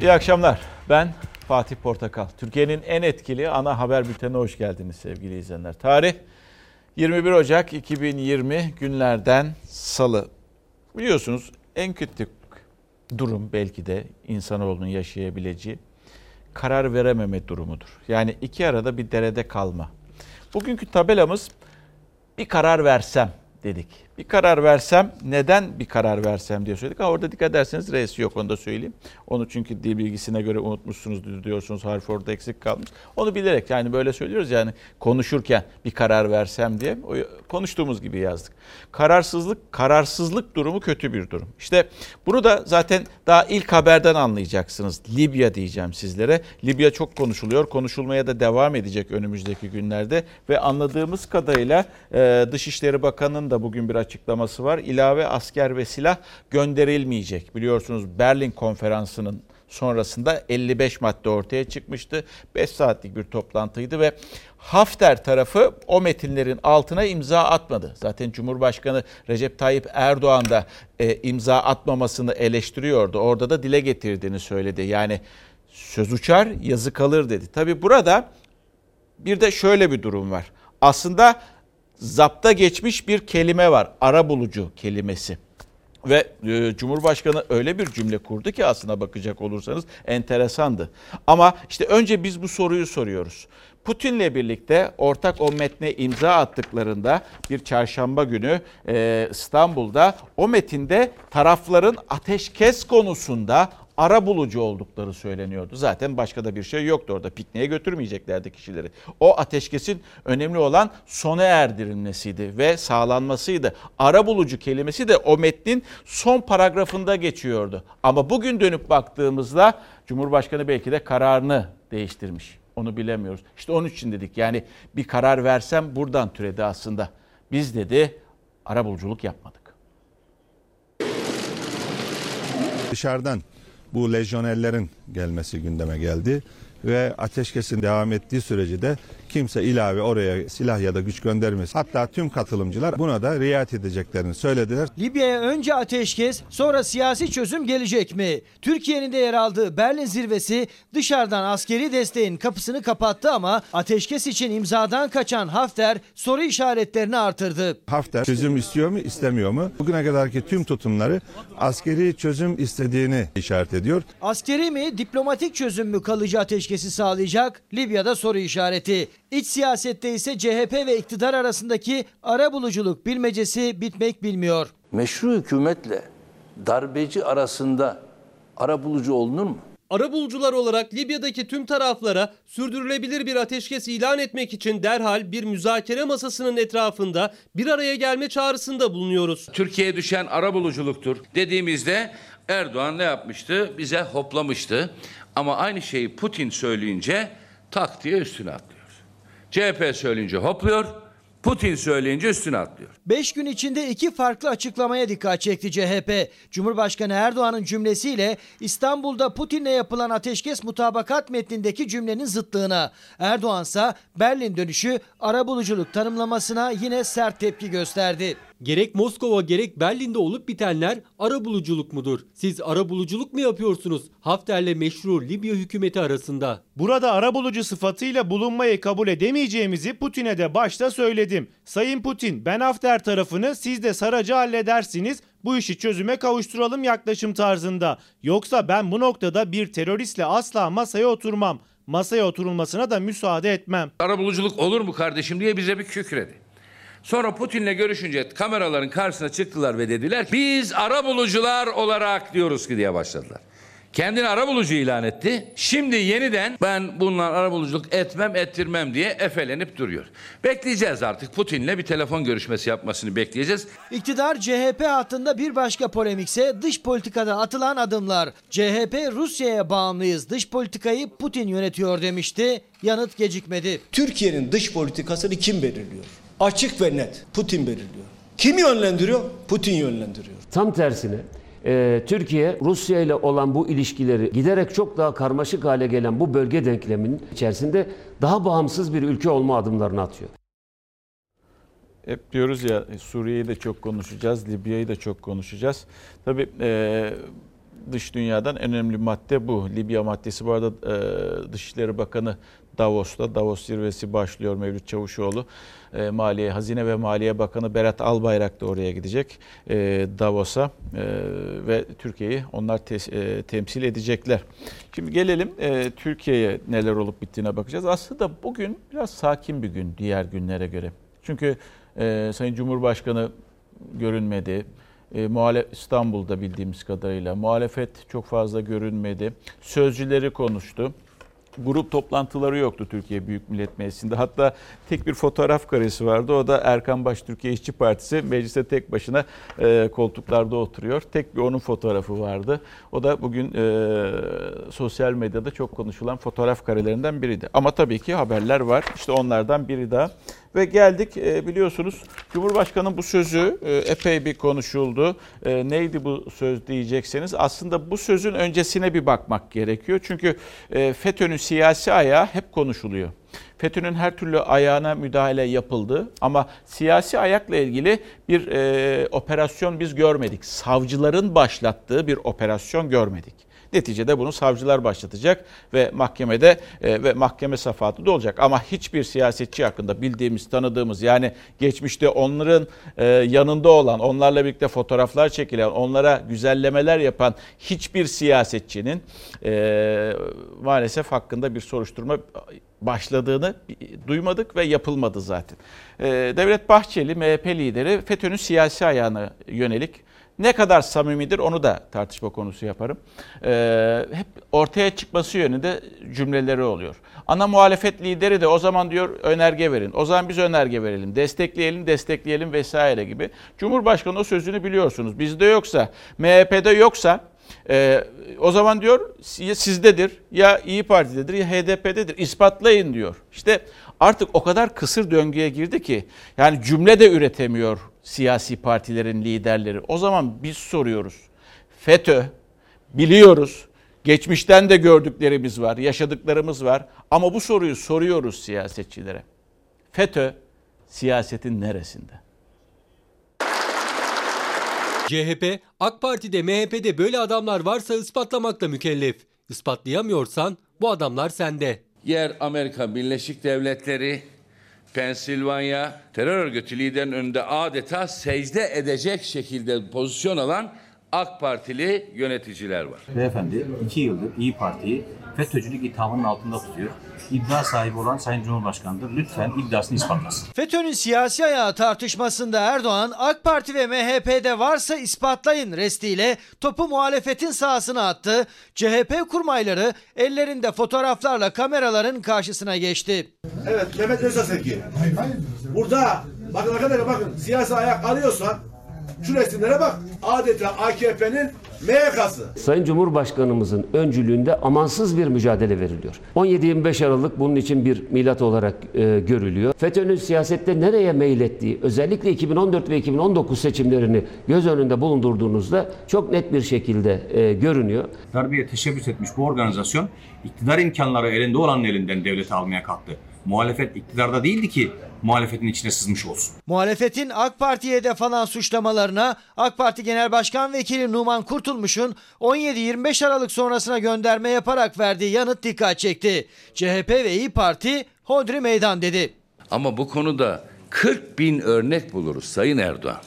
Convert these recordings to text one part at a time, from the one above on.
İyi akşamlar. Ben Fatih Portakal. Türkiye'nin en etkili ana haber bültenine hoş geldiniz sevgili izleyenler. Tarih 21 Ocak 2020 günlerden salı. Biliyorsunuz en kötü durum belki de insanoğlunun yaşayabileceği karar verememe durumudur. Yani iki arada bir derede kalma. Bugünkü tabelamız bir karar versem dedik bir karar versem neden bir karar versem diye söyledik. Ha, orada dikkat ederseniz reisi yok onu da söyleyeyim. Onu çünkü dil bilgisine göre unutmuşsunuz diyorsunuz harf orada eksik kalmış. Onu bilerek yani böyle söylüyoruz yani konuşurken bir karar versem diye konuştuğumuz gibi yazdık. Kararsızlık, kararsızlık durumu kötü bir durum. İşte bunu da zaten daha ilk haberden anlayacaksınız. Libya diyeceğim sizlere. Libya çok konuşuluyor. Konuşulmaya da devam edecek önümüzdeki günlerde ve anladığımız kadarıyla Dışişleri Bakanı'nın da bugün bir açıklaması var. İlave asker ve silah gönderilmeyecek. Biliyorsunuz Berlin konferansının sonrasında 55 madde ortaya çıkmıştı. 5 saatlik bir toplantıydı ve Hafter tarafı o metinlerin altına imza atmadı. Zaten Cumhurbaşkanı Recep Tayyip Erdoğan da e, imza atmamasını eleştiriyordu. Orada da dile getirdiğini söyledi. Yani söz uçar yazı kalır dedi. Tabi burada bir de şöyle bir durum var. Aslında zapta geçmiş bir kelime var. Ara bulucu kelimesi. Ve e, Cumhurbaşkanı öyle bir cümle kurdu ki aslına bakacak olursanız enteresandı. Ama işte önce biz bu soruyu soruyoruz. Putin'le birlikte ortak o metne imza attıklarında bir çarşamba günü e, İstanbul'da o metinde tarafların ateşkes konusunda ara bulucu oldukları söyleniyordu. Zaten başka da bir şey yoktu orada. Pikniğe götürmeyeceklerdi kişileri. O ateşkesin önemli olan sona erdirilmesiydi ve sağlanmasıydı. Ara bulucu kelimesi de o metnin son paragrafında geçiyordu. Ama bugün dönüp baktığımızda Cumhurbaşkanı belki de kararını değiştirmiş. Onu bilemiyoruz. İşte onun için dedik yani bir karar versem buradan türedi aslında. Biz dedi ara buluculuk yapmadık. Dışarıdan bu lejyonerlerin gelmesi gündeme geldi ve ateşkesin devam ettiği sürece de kimse ilave oraya silah ya da güç göndermez. Hatta tüm katılımcılar buna da riayet edeceklerini söylediler. Libya'ya önce ateşkes sonra siyasi çözüm gelecek mi? Türkiye'nin de yer aldığı Berlin zirvesi dışarıdan askeri desteğin kapısını kapattı ama ateşkes için imzadan kaçan Hafter soru işaretlerini artırdı. Hafter çözüm istiyor mu istemiyor mu? Bugüne kadarki tüm tutumları askeri çözüm istediğini işaret ediyor. Askeri mi diplomatik çözüm mü kalıcı ateşkesi sağlayacak? Libya'da soru işareti. İç siyasette ise CHP ve iktidar arasındaki ara buluculuk bilmecesi bitmek bilmiyor. Meşru hükümetle darbeci arasında ara bulucu olunur mu? Arabulucular olarak Libya'daki tüm taraflara sürdürülebilir bir ateşkes ilan etmek için derhal bir müzakere masasının etrafında bir araya gelme çağrısında bulunuyoruz. Türkiye'ye düşen arabuluculuktur dediğimizde Erdoğan ne yapmıştı? Bize hoplamıştı. Ama aynı şeyi Putin söyleyince tak diye üstüne atlıyor. CHP söyleyince hopluyor. Putin söyleyince üstüne atlıyor. Beş gün içinde iki farklı açıklamaya dikkat çekti CHP. Cumhurbaşkanı Erdoğan'ın cümlesiyle İstanbul'da Putin'le yapılan ateşkes mutabakat metnindeki cümlenin zıttığına. Erdoğan Berlin dönüşü arabuluculuk tanımlamasına yine sert tepki gösterdi. Gerek Moskova gerek Berlin'de olup bitenler ara buluculuk mudur? Siz ara buluculuk mu yapıyorsunuz Hafter'le meşru Libya hükümeti arasında? Burada ara bulucu sıfatıyla bulunmayı kabul edemeyeceğimizi Putin'e de başta söyledim. Sayın Putin ben Hafter tarafını siz de Saraca halledersiniz bu işi çözüme kavuşturalım yaklaşım tarzında. Yoksa ben bu noktada bir teröristle asla masaya oturmam. Masaya oturulmasına da müsaade etmem. Arabuluculuk olur mu kardeşim diye bize bir kükredi. Sonra Putin'le görüşünce kameraların karşısına çıktılar ve dediler biz ara bulucular olarak diyoruz ki diye başladılar. Kendini ara bulucu ilan etti. Şimdi yeniden ben bunlar ara buluculuk etmem ettirmem diye efelenip duruyor. Bekleyeceğiz artık Putin'le bir telefon görüşmesi yapmasını bekleyeceğiz. İktidar CHP hattında bir başka polemikse dış politikada atılan adımlar. CHP Rusya'ya bağımlıyız dış politikayı Putin yönetiyor demişti. Yanıt gecikmedi. Türkiye'nin dış politikasını kim belirliyor? Açık ve net Putin belirliyor. Kim yönlendiriyor? Putin yönlendiriyor. Tam tersine e, Türkiye Rusya ile olan bu ilişkileri giderek çok daha karmaşık hale gelen bu bölge denkleminin içerisinde daha bağımsız bir ülke olma adımlarını atıyor. Hep diyoruz ya Suriye'yi de çok konuşacağız, Libya'yı da çok konuşacağız. Tabii e, dış dünyadan en önemli madde bu. Libya maddesi bu arada e, Dışişleri Bakanı Davos'ta. Davos zirvesi başlıyor Mevlüt Çavuşoğlu. E, Maliye, Hazine ve Maliye Bakanı Berat Albayrak da oraya gidecek e, Davos'a e, ve Türkiye'yi onlar te- e, temsil edecekler. Şimdi gelelim e, Türkiye'ye neler olup bittiğine bakacağız. Aslında bugün biraz sakin bir gün diğer günlere göre. Çünkü e, Sayın Cumhurbaşkanı görünmedi. E, İstanbul'da bildiğimiz kadarıyla muhalefet çok fazla görünmedi. Sözcüleri konuştu. Grup toplantıları yoktu Türkiye Büyük Millet Meclisi'nde. Hatta tek bir fotoğraf karesi vardı. O da Erkan Baş Türkiye İşçi Partisi mecliste tek başına e, koltuklarda oturuyor. Tek bir onun fotoğrafı vardı. O da bugün e, sosyal medyada çok konuşulan fotoğraf karelerinden biriydi. Ama tabii ki haberler var. İşte onlardan biri daha. Ve geldik e, biliyorsunuz Cumhurbaşkanı'nın bu sözü e, epey bir konuşuldu. E, neydi bu söz diyecekseniz aslında bu sözün öncesine bir bakmak gerekiyor. Çünkü e, FETÖ'nün siyasi ayağı hep konuşuluyor. FETÖ'nün her türlü ayağına müdahale yapıldı ama siyasi ayakla ilgili bir e, operasyon biz görmedik. Savcıların başlattığı bir operasyon görmedik. Neticede bunu savcılar başlatacak ve mahkemede e, ve mahkeme safahatı da olacak. Ama hiçbir siyasetçi hakkında bildiğimiz, tanıdığımız yani geçmişte onların e, yanında olan, onlarla birlikte fotoğraflar çekilen, onlara güzellemeler yapan hiçbir siyasetçinin e, maalesef hakkında bir soruşturma başladığını duymadık ve yapılmadı zaten. E, Devlet Bahçeli, MHP lideri FETÖ'nün siyasi ayağına yönelik ne kadar samimidir onu da tartışma konusu yaparım. Ee, hep ortaya çıkması yönünde cümleleri oluyor. Ana muhalefet lideri de o zaman diyor önerge verin. O zaman biz önerge verelim. Destekleyelim, destekleyelim vesaire gibi. Cumhurbaşkanı o sözünü biliyorsunuz. Bizde yoksa, MHP'de yoksa e, o zaman diyor ya sizdedir ya İyi Parti'dedir ya HDP'dedir. İspatlayın diyor. İşte artık o kadar kısır döngüye girdi ki yani cümle de üretemiyor siyasi partilerin liderleri. O zaman biz soruyoruz. FETÖ biliyoruz. Geçmişten de gördüklerimiz var, yaşadıklarımız var ama bu soruyu soruyoruz siyasetçilere. FETÖ siyasetin neresinde? CHP, AK Parti'de, MHP'de böyle adamlar varsa ispatlamakla mükellef. İspatlayamıyorsan bu adamlar sende. Yer Amerika Birleşik Devletleri, Pensilvanya terör örgütü liderinin önünde adeta secde edecek şekilde pozisyon alan AK Partili yöneticiler var. Beyefendi iki yıldır İyi Parti'yi FETÖ'cülük ithamının altında tutuyor. İddia sahibi olan Sayın Cumhurbaşkanı'dır. Lütfen iddiasını ispatlasın. FETÖ'nün siyasi ayağı tartışmasında Erdoğan AK Parti ve MHP'de varsa ispatlayın restiyle topu muhalefetin sahasına attı. CHP kurmayları ellerinde fotoğraflarla kameraların karşısına geçti. Evet Mehmet Özaseki. Burada bakın arkadaşlar bakın siyasi ayak arıyorsan şu resimlere bak. Adeta AKP'nin MYK'sı. Sayın Cumhurbaşkanımızın öncülüğünde amansız bir mücadele veriliyor. 17-25 Aralık bunun için bir milat olarak e, görülüyor. FETÖ'nün siyasette nereye meylettiği, özellikle 2014 ve 2019 seçimlerini göz önünde bulundurduğunuzda çok net bir şekilde e, görünüyor. Darbeye teşebbüs etmiş bu organizasyon iktidar imkanları elinde olanın elinden devleti almaya kalktı. Muhalefet iktidarda değildi ki muhalefetin içine sızmış olsun. Muhalefetin AK Parti'ye de falan suçlamalarına AK Parti Genel Başkan Vekili Numan Kurtulmuş'un 17-25 Aralık sonrasına gönderme yaparak verdiği yanıt dikkat çekti. CHP ve İyi Parti hodri meydan dedi. Ama bu konuda 40 bin örnek buluruz Sayın Erdoğan.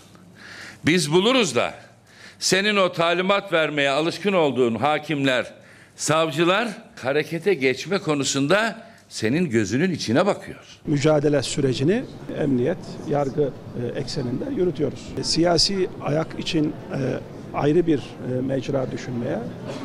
Biz buluruz da senin o talimat vermeye alışkın olduğun hakimler, savcılar harekete geçme konusunda senin gözünün içine bakıyor. mücadele sürecini emniyet, yargı e, ekseninde yürütüyoruz. E, Siyasi ayak için e, ayrı bir mecra düşünmeye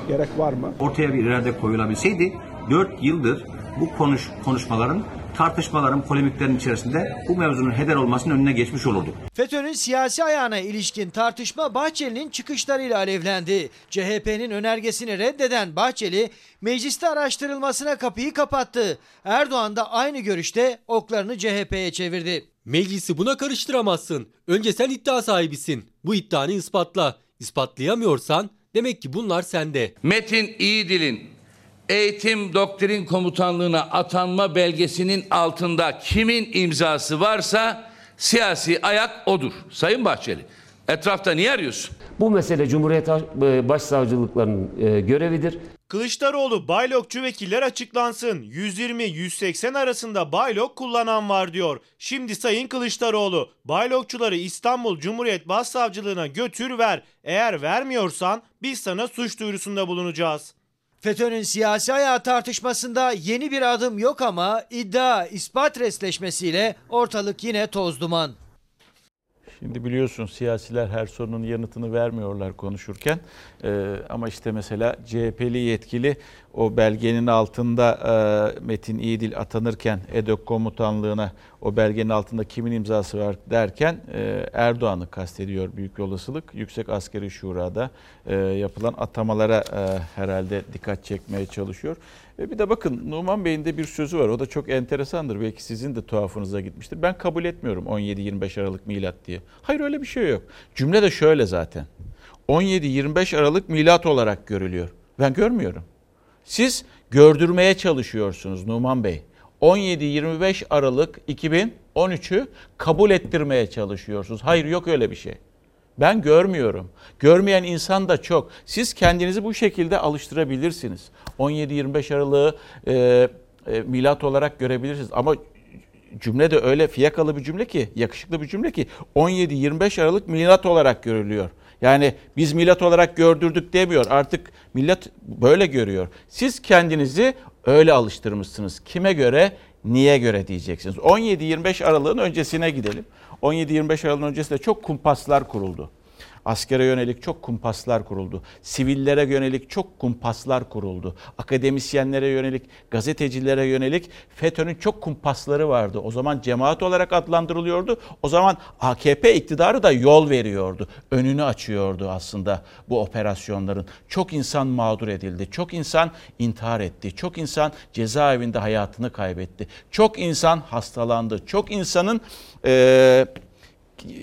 gerek var mı? Ortaya bir irade koyulabilseydi 4 yıldır bu konuş konuşmaların, tartışmaların, polemiklerin içerisinde bu mevzunun heder olmasının önüne geçmiş olurduk. FETÖ'nün siyasi ayağına ilişkin tartışma Bahçeli'nin çıkışlarıyla alevlendi. CHP'nin önergesini reddeden Bahçeli mecliste araştırılmasına kapıyı kapattı. Erdoğan da aynı görüşte oklarını CHP'ye çevirdi. Meclisi buna karıştıramazsın. Önce sen iddia sahibisin. Bu iddianı ispatla. İspatlayamıyorsan demek ki bunlar sende. Metin İyidil'in eğitim doktrin komutanlığına atanma belgesinin altında kimin imzası varsa siyasi ayak odur. Sayın Bahçeli etrafta niye arıyorsun? Bu mesele Cumhuriyet e, Başsavcılıklarının e, görevidir. Kılıçdaroğlu baylokçu vekiller açıklansın. 120-180 arasında baylok kullanan var diyor. Şimdi Sayın Kılıçdaroğlu baylokçuları İstanbul Cumhuriyet Başsavcılığına götür ver. Eğer vermiyorsan biz sana suç duyurusunda bulunacağız. FETÖ'nün siyasi ayağı tartışmasında yeni bir adım yok ama iddia ispat resleşmesiyle ortalık yine toz duman. Şimdi biliyorsun siyasiler her sorunun yanıtını vermiyorlar konuşurken. Ee, ama işte mesela CHP'li yetkili o belgenin altında e, Metin İyidil atanırken EDOK komutanlığına o belgenin altında kimin imzası var derken e, Erdoğan'ı kastediyor büyük olasılık. Yüksek Askeri Şura'da e, yapılan atamalara e, herhalde dikkat çekmeye çalışıyor. Ve bir de bakın Numan Bey'in de bir sözü var. O da çok enteresandır. Belki sizin de tuhafınıza gitmiştir. Ben kabul etmiyorum 17-25 Aralık milat diye. Hayır öyle bir şey yok. Cümle de şöyle zaten. 17-25 Aralık milat olarak görülüyor. Ben görmüyorum. Siz gördürmeye çalışıyorsunuz Numan Bey. 17-25 Aralık 2013'ü kabul ettirmeye çalışıyorsunuz. Hayır yok öyle bir şey. Ben görmüyorum. Görmeyen insan da çok. Siz kendinizi bu şekilde alıştırabilirsiniz. 17-25 Aralık'ı e, e, milat olarak görebilirsiniz. Ama cümle de öyle fiyakalı bir cümle ki, yakışıklı bir cümle ki 17-25 Aralık milat olarak görülüyor. Yani biz milat olarak gördürdük demiyor. Artık millet böyle görüyor. Siz kendinizi öyle alıştırmışsınız. Kime göre, niye göre diyeceksiniz. 17-25 Aralık'ın öncesine gidelim. 17-25 Aralık'ın öncesinde çok kumpaslar kuruldu. Askere yönelik çok kumpaslar kuruldu. Sivillere yönelik çok kumpaslar kuruldu. Akademisyenlere yönelik, gazetecilere yönelik FETÖ'nün çok kumpasları vardı. O zaman cemaat olarak adlandırılıyordu. O zaman AKP iktidarı da yol veriyordu. Önünü açıyordu aslında bu operasyonların. Çok insan mağdur edildi. Çok insan intihar etti. Çok insan cezaevinde hayatını kaybetti. Çok insan hastalandı. Çok insanın... Ee,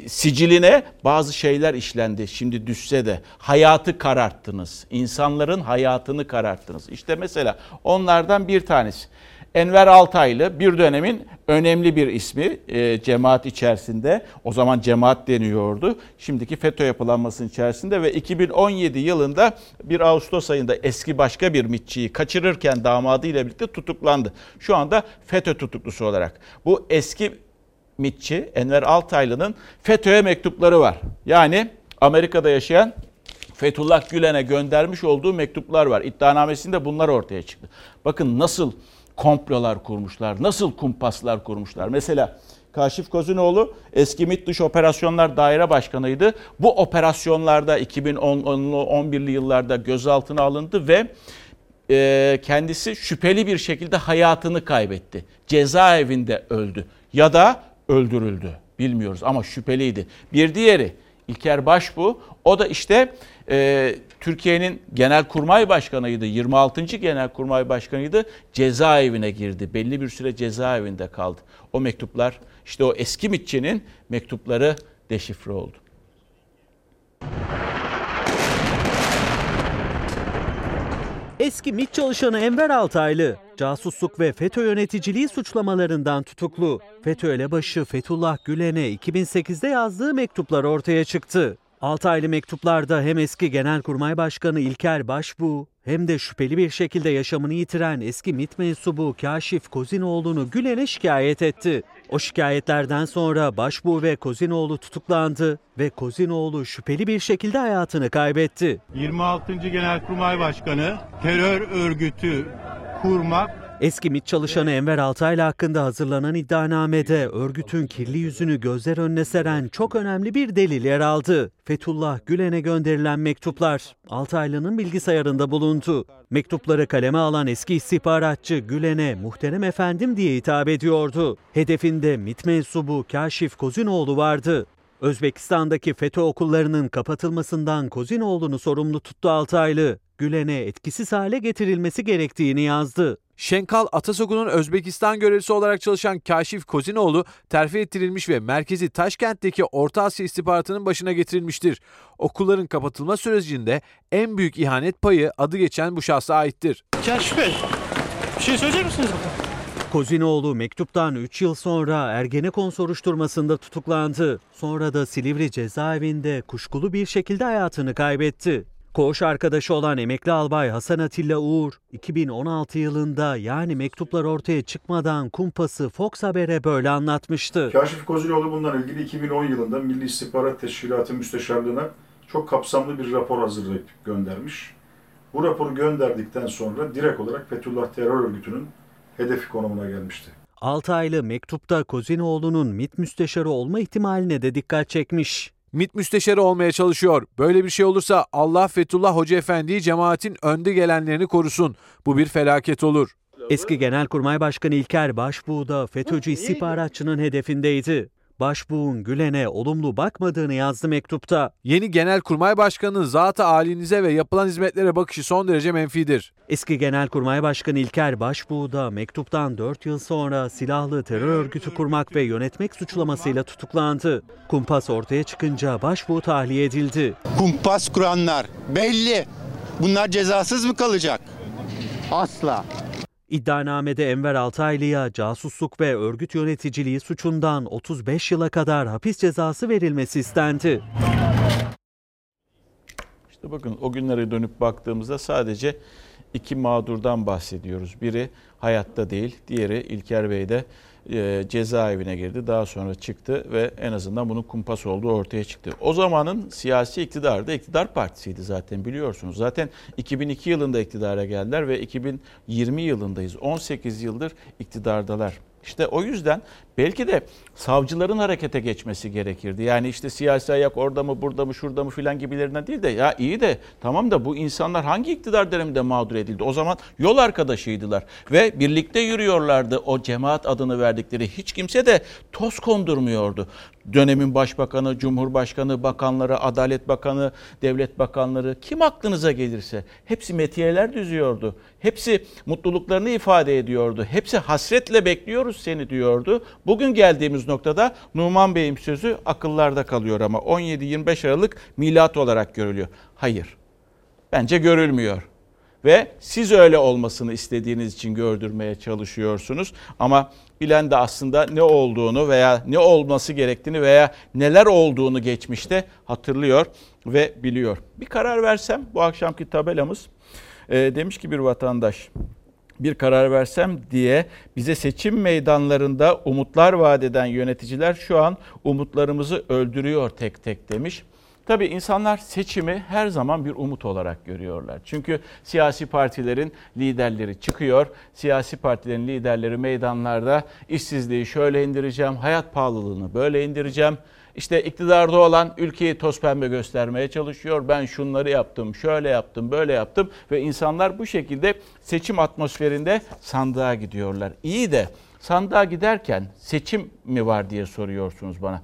siciline bazı şeyler işlendi. Şimdi düşse de hayatı kararttınız. İnsanların hayatını kararttınız. İşte mesela onlardan bir tanesi. Enver Altaylı bir dönemin önemli bir ismi e, cemaat içerisinde. O zaman cemaat deniyordu. Şimdiki FETÖ yapılanmasının içerisinde ve 2017 yılında bir Ağustos ayında eski başka bir mitçiyi kaçırırken damadıyla birlikte tutuklandı. Şu anda FETÖ tutuklusu olarak. Bu eski MİTçi Enver Altaylı'nın FETÖ'ye mektupları var. Yani Amerika'da yaşayan Fethullah Gülen'e göndermiş olduğu mektuplar var. İddianamesinde bunlar ortaya çıktı. Bakın nasıl komplolar kurmuşlar, nasıl kumpaslar kurmuşlar. Mesela Kaşif Kozinoğlu eski MİT Dış Operasyonlar Daire Başkanı'ydı. Bu operasyonlarda 2010'lu 11'li yıllarda gözaltına alındı ve e, kendisi şüpheli bir şekilde hayatını kaybetti. Cezaevinde öldü ya da öldürüldü. Bilmiyoruz ama şüpheliydi. Bir diğeri İlker Başbu. O da işte e, Türkiye'nin Genelkurmay Başkanıydı. 26. Genelkurmay Başkanıydı. Cezaevine girdi. Belli bir süre cezaevinde kaldı. O mektuplar işte o eski mitçinin mektupları deşifre oldu. Eski MİT çalışanı Enver Altaylı, casusluk ve FETÖ yöneticiliği suçlamalarından tutuklu. FETÖ elebaşı Fethullah Gülen'e 2008'de yazdığı mektuplar ortaya çıktı. Altaylı mektuplarda hem eski Genelkurmay Başkanı İlker Başbuğ hem de şüpheli bir şekilde yaşamını yitiren eski MİT mensubu Kaşif Kozinoğlu'nu Gülen'e şikayet etti. O şikayetlerden sonra Başbuğ ve Kozinoğlu tutuklandı ve Kozinoğlu şüpheli bir şekilde hayatını kaybetti. 26. Genelkurmay Başkanı terör örgütü kurmak Eski MİT çalışanı Enver Altaylı hakkında hazırlanan iddianamede örgütün kirli yüzünü gözler önüne seren çok önemli bir delil yer aldı. Fethullah Gülen'e gönderilen mektuplar Altaylı'nın bilgisayarında bulundu. Mektupları kaleme alan eski istihbaratçı Gülen'e muhterem efendim diye hitap ediyordu. Hedefinde MİT mensubu Kaşif Kozinoğlu vardı. Özbekistan'daki FETÖ okullarının kapatılmasından Kozinoğlu'nu sorumlu tuttu Altaylı. Gülen'e etkisiz hale getirilmesi gerektiğini yazdı. Şenkal Atasoku'nun Özbekistan görevlisi olarak çalışan Kaşif Kozinoğlu terfi ettirilmiş ve merkezi Taşkent'teki Orta Asya istihbaratının başına getirilmiştir. Okulların kapatılma sürecinde en büyük ihanet payı adı geçen bu şahsa aittir. Kaşif Bey, bir şey söyleyecek misiniz? Kozinoğlu mektuptan 3 yıl sonra Ergenekon soruşturmasında tutuklandı. Sonra da Silivri cezaevinde kuşkulu bir şekilde hayatını kaybetti. Koğuş arkadaşı olan emekli albay Hasan Atilla Uğur, 2016 yılında yani mektuplar ortaya çıkmadan kumpası Fox Haber'e böyle anlatmıştı. Kaşif Kozinoğlu bundan ilgili 2010 yılında Milli İstihbarat Teşkilatı Müsteşarlığı'na çok kapsamlı bir rapor hazırlayıp göndermiş. Bu raporu gönderdikten sonra direkt olarak Fethullah Terör Örgütü'nün hedefi konumuna gelmişti. 6 aylı mektupta Kozinoğlu'nun MİT müsteşarı olma ihtimaline de dikkat çekmiş. MİT müsteşarı olmaya çalışıyor. Böyle bir şey olursa Allah Fethullah Hoca Efendi'yi cemaatin önde gelenlerini korusun. Bu bir felaket olur. Eski Genelkurmay Başkanı İlker Başbuğ da FETÖ'cü istihbaratçının hedefindeydi. Başbuğ'un Gülen'e olumlu bakmadığını yazdı mektupta. Yeni Genelkurmay Başkanı'nın zat-ı alinize ve yapılan hizmetlere bakışı son derece menfidir. Eski Genelkurmay Başkanı İlker Başbuğ da mektuptan 4 yıl sonra silahlı terör örgütü kurmak ve yönetmek suçlamasıyla tutuklandı. Kumpas ortaya çıkınca Başbuğ tahliye edildi. Kumpas kuranlar belli. Bunlar cezasız mı kalacak? Asla. İddianamede Enver Altaylı'ya casusluk ve örgüt yöneticiliği suçundan 35 yıla kadar hapis cezası verilmesi istendi. İşte bakın o günlere dönüp baktığımızda sadece iki mağdurdan bahsediyoruz. Biri hayatta değil, diğeri İlker Bey de e, cezaevine girdi. Daha sonra çıktı ve en azından bunun kumpas olduğu ortaya çıktı. O zamanın siyasi iktidarı da iktidar partisiydi zaten biliyorsunuz. Zaten 2002 yılında iktidara geldiler ve 2020 yılındayız. 18 yıldır iktidardalar. İşte o yüzden belki de savcıların harekete geçmesi gerekirdi. Yani işte siyasi ayak orada mı burada mı şurada mı filan gibilerinden değil de ya iyi de tamam da bu insanlar hangi iktidar döneminde mağdur edildi? O zaman yol arkadaşıydılar ve birlikte yürüyorlardı o cemaat adını verdikleri. Hiç kimse de toz kondurmuyordu. Dönemin başbakanı, cumhurbaşkanı, bakanları, adalet bakanı, devlet bakanları kim aklınıza gelirse hepsi metiyeler düzüyordu. Hepsi mutluluklarını ifade ediyordu. Hepsi hasretle bekliyoruz seni diyordu. Bugün geldiğimiz noktada Numan Bey'in sözü akıllarda kalıyor ama 17-25 Aralık milat olarak görülüyor. Hayır. Bence görülmüyor. Ve siz öyle olmasını istediğiniz için gördürmeye çalışıyorsunuz. Ama bilen de aslında ne olduğunu veya ne olması gerektiğini veya neler olduğunu geçmişte hatırlıyor ve biliyor. Bir karar versem bu akşamki tabelamız e, demiş ki bir vatandaş bir karar versem diye bize seçim meydanlarında umutlar vaat eden yöneticiler şu an umutlarımızı öldürüyor tek tek demiş. Tabii insanlar seçimi her zaman bir umut olarak görüyorlar. Çünkü siyasi partilerin liderleri çıkıyor. Siyasi partilerin liderleri meydanlarda işsizliği şöyle indireceğim, hayat pahalılığını böyle indireceğim. İşte iktidarda olan ülkeyi toz pembe göstermeye çalışıyor. Ben şunları yaptım, şöyle yaptım, böyle yaptım ve insanlar bu şekilde seçim atmosferinde sandığa gidiyorlar. İyi de sandığa giderken seçim mi var diye soruyorsunuz bana.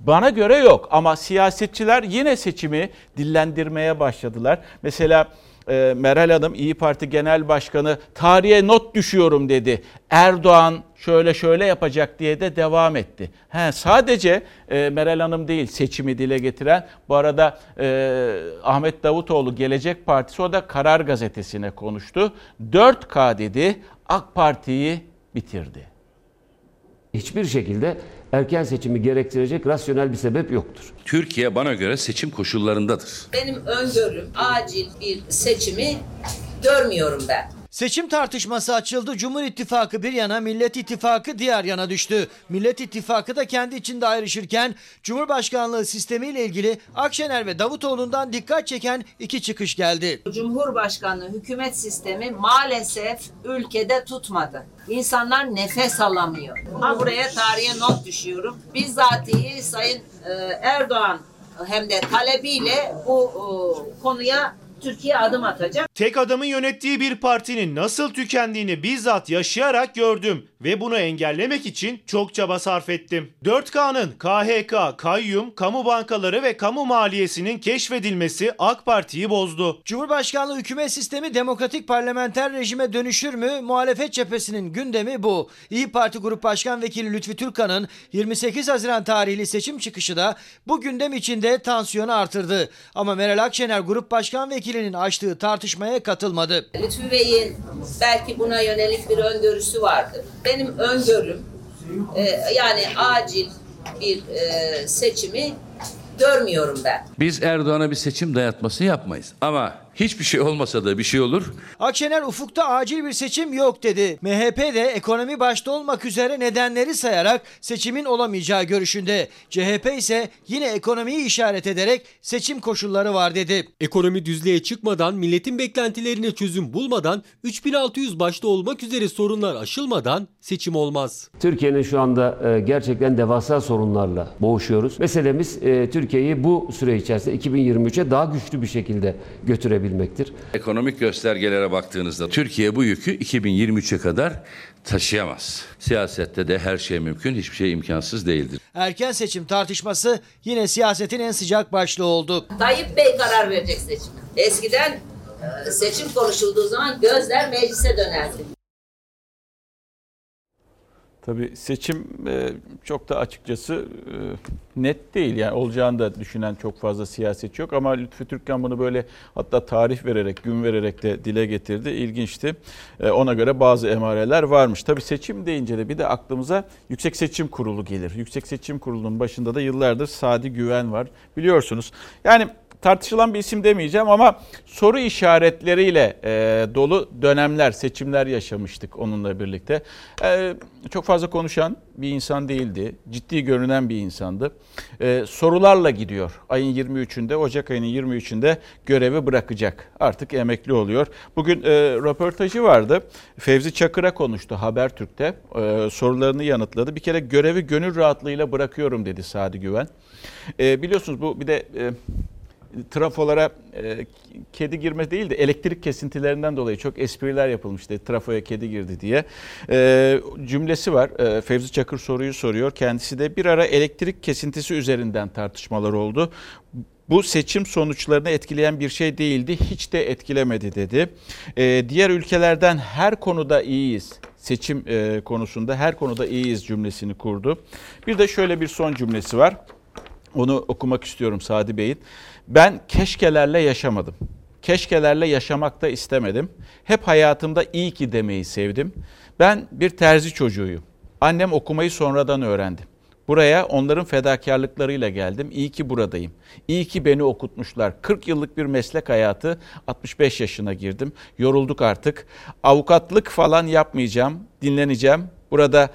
Bana göre yok ama siyasetçiler yine seçimi dillendirmeye başladılar. Mesela e, Meral Hanım İyi Parti Genel Başkanı tarihe not düşüyorum dedi. Erdoğan şöyle şöyle yapacak diye de devam etti. He, sadece e, Meral Hanım değil seçimi dile getiren. Bu arada e, Ahmet Davutoğlu Gelecek Partisi o da Karar Gazetesi'ne konuştu. 4K dedi AK Parti'yi bitirdi. Hiçbir şekilde erken seçimi gerektirecek rasyonel bir sebep yoktur. Türkiye bana göre seçim koşullarındadır. Benim öngörüm acil bir seçimi görmüyorum ben. Seçim tartışması açıldı. Cumhur İttifakı bir yana, Millet İttifakı diğer yana düştü. Millet İttifakı da kendi içinde ayrışırken Cumhurbaşkanlığı sistemiyle ilgili Akşener ve Davutoğlu'ndan dikkat çeken iki çıkış geldi. Cumhurbaşkanlığı hükümet sistemi maalesef ülkede tutmadı. İnsanlar nefes alamıyor. Ha buraya tarihe not düşüyorum. Bizzatihi Sayın e, Erdoğan hem de talebiyle bu e, konuya Türkiye adım atacak. Tek adamın yönettiği bir partinin nasıl tükendiğini bizzat yaşayarak gördüm ve bunu engellemek için çok çaba sarf ettim. 4K'nın KHK, kayyum, kamu bankaları ve kamu maliyesinin keşfedilmesi AK Parti'yi bozdu. Cumhurbaşkanlığı hükümet sistemi demokratik parlamenter rejime dönüşür mü? Muhalefet cephesinin gündemi bu. İyi Parti Grup Başkan Vekili Lütfi Türkan'ın 28 Haziran tarihli seçim çıkışı da bu gündem içinde tansiyonu artırdı. Ama Meral Akşener Grup Başkan Vekilinin açtığı tartışmaya katılmadı. Lütfü Bey'in belki buna yönelik bir öngörüsü vardır. Benim öngörüm e, yani acil bir e, seçimi görmüyorum ben. Biz Erdoğan'a bir seçim dayatması yapmayız. Ama hiçbir şey olmasa da bir şey olur. Akşener ufukta acil bir seçim yok dedi. MHP de ekonomi başta olmak üzere nedenleri sayarak seçimin olamayacağı görüşünde. CHP ise yine ekonomiyi işaret ederek seçim koşulları var dedi. Ekonomi düzlüğe çıkmadan, milletin beklentilerine çözüm bulmadan, 3600 başta olmak üzere sorunlar aşılmadan seçim olmaz. Türkiye'nin şu anda e, gerçekten devasa sorunlarla boğuşuyoruz. Meselemiz e, Türkiye'yi bu süre içerisinde 2023'e daha güçlü bir şekilde götürebilmektir. Ekonomik göstergelere baktığınızda Türkiye bu yükü 2023'e kadar taşıyamaz. Siyasette de her şey mümkün, hiçbir şey imkansız değildir. Erken seçim tartışması yine siyasetin en sıcak başlığı oldu. Tayyip Bey karar verecek seçim. Eskiden e, seçim konuşulduğu zaman gözler meclise dönerdi. Tabii seçim e, çok da açıkçası e, net değil. Yani olacağını da düşünen çok fazla siyasetçi yok. Ama Lütfü Türkkan bunu böyle hatta tarih vererek, gün vererek de dile getirdi. İlginçti. E, ona göre bazı emareler varmış. Tabii seçim deyince de bir de aklımıza Yüksek Seçim Kurulu gelir. Yüksek Seçim Kurulu'nun başında da yıllardır Sadi Güven var. Biliyorsunuz. Yani tartışılan bir isim demeyeceğim ama soru işaretleriyle e, dolu dönemler, seçimler yaşamıştık onunla birlikte. E, çok fazla konuşan bir insan değildi. Ciddi görünen bir insandı. E, sorularla gidiyor. Ayın 23'ünde, Ocak ayının 23'ünde görevi bırakacak. Artık emekli oluyor. Bugün e, röportajı vardı. Fevzi Çakır'a konuştu Habertürk'te. E, sorularını yanıtladı. Bir kere görevi gönül rahatlığıyla bırakıyorum dedi Sadi Güven. E, biliyorsunuz bu bir de... E, trafolara e, kedi girme değil de elektrik kesintilerinden dolayı çok espriler yapılmıştı. Trafoya kedi girdi diye. E, cümlesi var. E, Fevzi Çakır soruyu soruyor. Kendisi de bir ara elektrik kesintisi üzerinden tartışmalar oldu. Bu seçim sonuçlarını etkileyen bir şey değildi. Hiç de etkilemedi dedi. E, diğer ülkelerden her konuda iyiyiz seçim e, konusunda her konuda iyiyiz cümlesini kurdu. Bir de şöyle bir son cümlesi var. Onu okumak istiyorum Sadi Bey'in. Ben keşkelerle yaşamadım. Keşkelerle yaşamak da istemedim. Hep hayatımda iyi ki demeyi sevdim. Ben bir terzi çocuğuyum. Annem okumayı sonradan öğrendi. Buraya onların fedakarlıklarıyla geldim. İyi ki buradayım. İyi ki beni okutmuşlar. 40 yıllık bir meslek hayatı. 65 yaşına girdim. Yorulduk artık. Avukatlık falan yapmayacağım. Dinleneceğim. Burada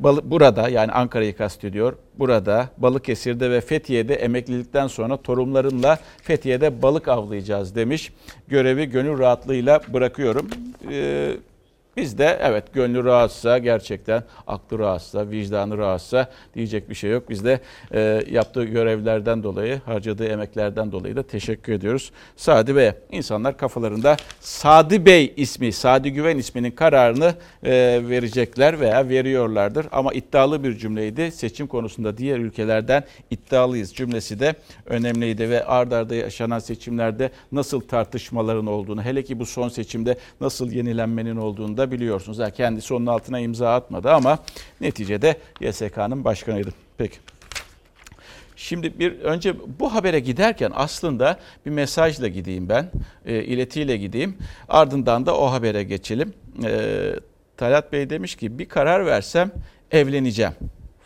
burada yani Ankara'yı kastediyor. Burada Balıkesir'de ve Fethiye'de emeklilikten sonra torunlarımla Fethiye'de balık avlayacağız demiş. Görevi gönül rahatlığıyla bırakıyorum. Ee, biz de evet gönlü rahatsa gerçekten aklı rahatsa, vicdanı rahatsa diyecek bir şey yok. Biz de e, yaptığı görevlerden dolayı, harcadığı emeklerden dolayı da teşekkür ediyoruz. Sadi Bey'e insanlar kafalarında Sadi Bey ismi, Sadi Güven isminin kararını e, verecekler veya veriyorlardır. Ama iddialı bir cümleydi. Seçim konusunda diğer ülkelerden iddialıyız cümlesi de önemliydi ve ard arda yaşanan seçimlerde nasıl tartışmaların olduğunu, hele ki bu son seçimde nasıl yenilenmenin olduğunu da biliyorsunuz. Yani kendisi onun altına imza atmadı ama neticede YSK'nın başkanıydı. Peki. Şimdi bir önce bu habere giderken aslında bir mesajla gideyim ben, e, iletiyle gideyim. Ardından da o habere geçelim. E, Talat Bey demiş ki bir karar versem evleneceğim.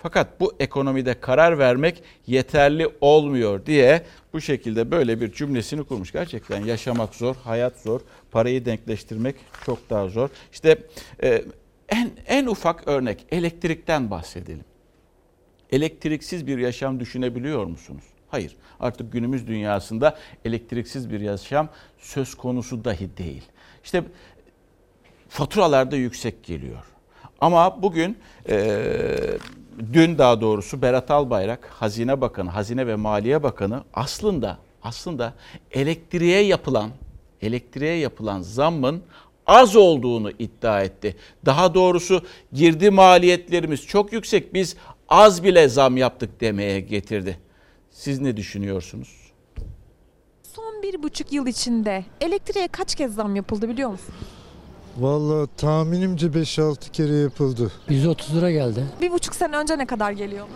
Fakat bu ekonomide karar vermek yeterli olmuyor diye bu şekilde böyle bir cümlesini kurmuş. Gerçekten yaşamak zor, hayat zor, parayı denkleştirmek çok daha zor. İşte e, en en ufak örnek elektrikten bahsedelim. Elektriksiz bir yaşam düşünebiliyor musunuz? Hayır. Artık günümüz dünyasında elektriksiz bir yaşam söz konusu dahi değil. İşte faturalar da yüksek geliyor. Ama bugün e, dün daha doğrusu Berat Albayrak Hazine Bakanı, Hazine ve Maliye Bakanı aslında aslında elektriğe yapılan elektriğe yapılan zammın az olduğunu iddia etti. Daha doğrusu girdi maliyetlerimiz çok yüksek. Biz az bile zam yaptık demeye getirdi. Siz ne düşünüyorsunuz? Son bir buçuk yıl içinde elektriğe kaç kez zam yapıldı biliyor musun? Vallahi tahminimce 5-6 kere yapıldı. 130 lira geldi. Bir buçuk sene önce ne kadar geliyordu?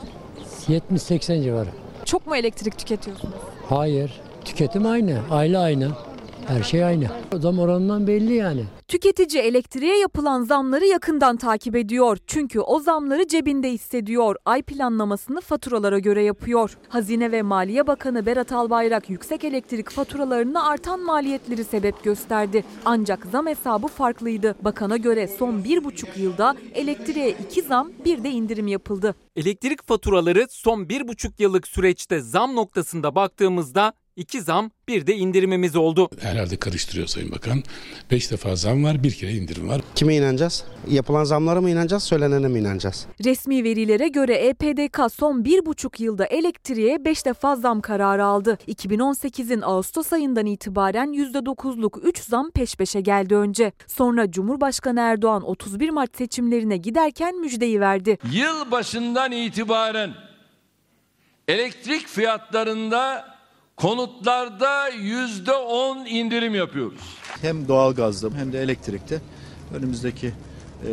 70-80 civarı. Çok mu elektrik tüketiyorsunuz? Hayır. Tüketim aynı. Aile aynı. Her şey aynı. Zam oranından belli yani. Tüketici elektriğe yapılan zamları yakından takip ediyor. Çünkü o zamları cebinde hissediyor. Ay planlamasını faturalara göre yapıyor. Hazine ve Maliye Bakanı Berat Albayrak yüksek elektrik faturalarına artan maliyetleri sebep gösterdi. Ancak zam hesabı farklıydı. Bakana göre son bir buçuk yılda elektriğe iki zam bir de indirim yapıldı. Elektrik faturaları son bir buçuk yıllık süreçte zam noktasında baktığımızda iki zam bir de indirimimiz oldu. Herhalde karıştırıyor Sayın Bakan. Beş defa zam var, bir kere indirim var. Kime inanacağız? Yapılan zamlara mı inanacağız, söylenene mi inanacağız? Resmi verilere göre EPDK son bir buçuk yılda elektriğe 5 defa zam kararı aldı. 2018'in Ağustos ayından itibaren %9'luk 3 zam peş peşe geldi önce. Sonra Cumhurbaşkanı Erdoğan 31 Mart seçimlerine giderken müjdeyi verdi. Yıl başından itibaren elektrik fiyatlarında konutlarda yüzde on indirim yapıyoruz. Hem doğalgazda hem de elektrikte önümüzdeki e,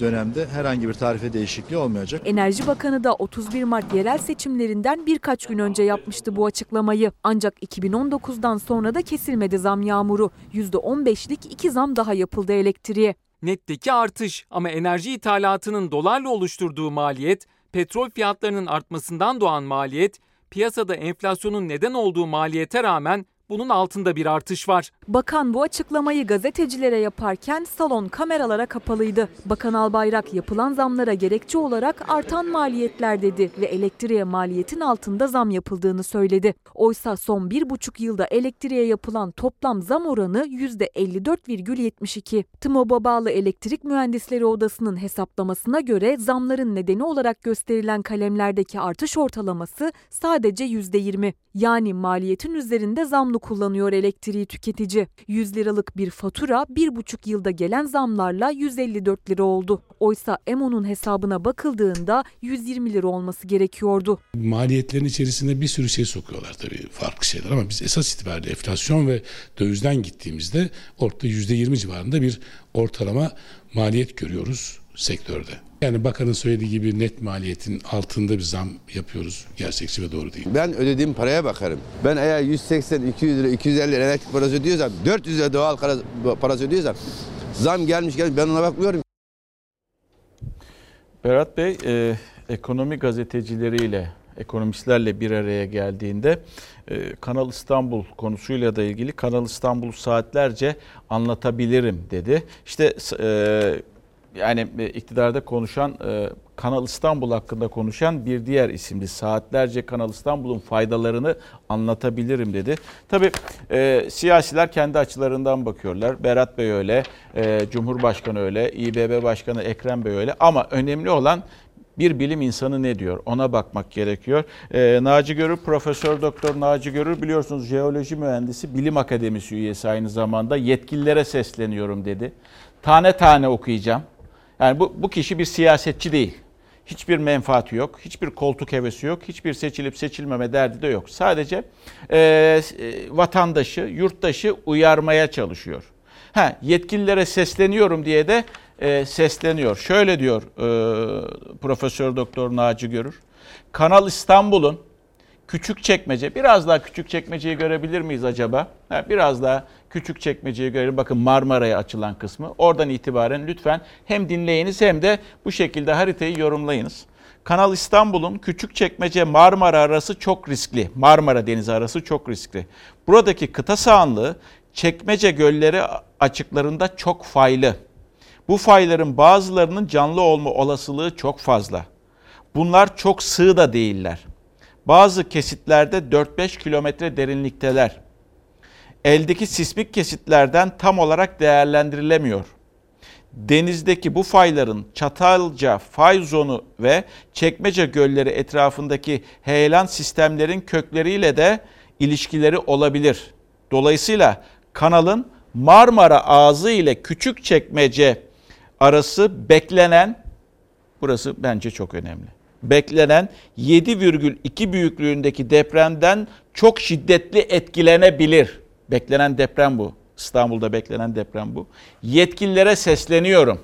dönemde herhangi bir tarife değişikliği olmayacak. Enerji Bakanı da 31 Mart yerel seçimlerinden birkaç gün önce yapmıştı bu açıklamayı. Ancak 2019'dan sonra da kesilmedi zam yağmuru. %15'lik iki zam daha yapıldı elektriğe. Netteki artış ama enerji ithalatının dolarla oluşturduğu maliyet, petrol fiyatlarının artmasından doğan maliyet, piyasada enflasyonun neden olduğu maliyete rağmen bunun altında bir artış var. Bakan bu açıklamayı gazetecilere yaparken salon kameralara kapalıydı. Bakan Albayrak yapılan zamlara gerekçe olarak artan maliyetler dedi ve elektriğe maliyetin altında zam yapıldığını söyledi. Oysa son bir buçuk yılda elektriğe yapılan toplam zam oranı %54,72. TMOB'a bağlı Elektrik Mühendisleri Odası'nın hesaplamasına göre zamların nedeni olarak gösterilen kalemlerdeki artış ortalaması sadece %20. Yani maliyetin üzerinde zamlı kullanıyor elektriği tüketici. 100 liralık bir fatura bir buçuk yılda gelen zamlarla 154 lira oldu. Oysa EMO'nun hesabına bakıldığında 120 lira olması gerekiyordu. Maliyetlerin içerisinde bir sürü şey sokuyorlar tabii farklı şeyler ama biz esas itibariyle enflasyon ve dövizden gittiğimizde ortada %20 civarında bir ortalama maliyet görüyoruz sektörde. Yani bakanın söylediği gibi net maliyetin altında bir zam yapıyoruz. Gerçekçi ve doğru değil. Ben ödediğim paraya bakarım. Ben eğer 180, 200 lira, 250 lira elektrik parası ödüyorsam, 400 lira doğal parası ödüyorsam zam gelmiş gelmiş ben ona bakmıyorum. Berat Bey e, ekonomi gazetecileriyle, ekonomistlerle bir araya geldiğinde e, Kanal İstanbul konusuyla da ilgili Kanal İstanbul'u saatlerce anlatabilirim dedi. İşte e, yani e, iktidarda konuşan e, Kanal İstanbul hakkında konuşan bir diğer isimdi. Saatlerce Kanal İstanbul'un faydalarını anlatabilirim dedi. Tabii e, siyasiler kendi açılarından bakıyorlar. Berat Bey öyle, e, Cumhurbaşkanı öyle, İBB Başkanı Ekrem Bey öyle. Ama önemli olan bir bilim insanı ne diyor ona bakmak gerekiyor. Ee, Naci Görür, Profesör Doktor Naci Görür biliyorsunuz jeoloji mühendisi, bilim akademisi üyesi aynı zamanda yetkililere sesleniyorum dedi. Tane tane okuyacağım. Yani bu, bu kişi bir siyasetçi değil. Hiçbir menfaati yok, hiçbir koltuk hevesi yok, hiçbir seçilip seçilmeme derdi de yok. Sadece e, e, vatandaşı, yurttaşı uyarmaya çalışıyor. Ha, yetkililere sesleniyorum diye de e, sesleniyor. Şöyle diyor e, Profesör Doktor Naci Görür. Kanal İstanbul'un küçük çekmece, biraz daha küçük çekmeceyi görebilir miyiz acaba? Ha, biraz daha küçük çekmeceyi görelim. Bakın Marmara'ya açılan kısmı. Oradan itibaren lütfen hem dinleyiniz hem de bu şekilde haritayı yorumlayınız. Kanal İstanbul'un küçük çekmece Marmara arası çok riskli. Marmara Denizi arası çok riskli. Buradaki kıta sahanlığı çekmece gölleri açıklarında çok faylı. Bu fayların bazılarının canlı olma olasılığı çok fazla. Bunlar çok sığ da değiller. Bazı kesitlerde 4-5 kilometre derinlikteler. Eldeki sismik kesitlerden tam olarak değerlendirilemiyor. Denizdeki bu fayların Çatalca fay zonu ve Çekmece gölleri etrafındaki heyelan sistemlerin kökleriyle de ilişkileri olabilir. Dolayısıyla kanalın Marmara ağzı ile küçük çekmece arası beklenen, burası bence çok önemli. Beklenen 7,2 büyüklüğündeki depremden çok şiddetli etkilenebilir. Beklenen deprem bu. İstanbul'da beklenen deprem bu. Yetkililere sesleniyorum.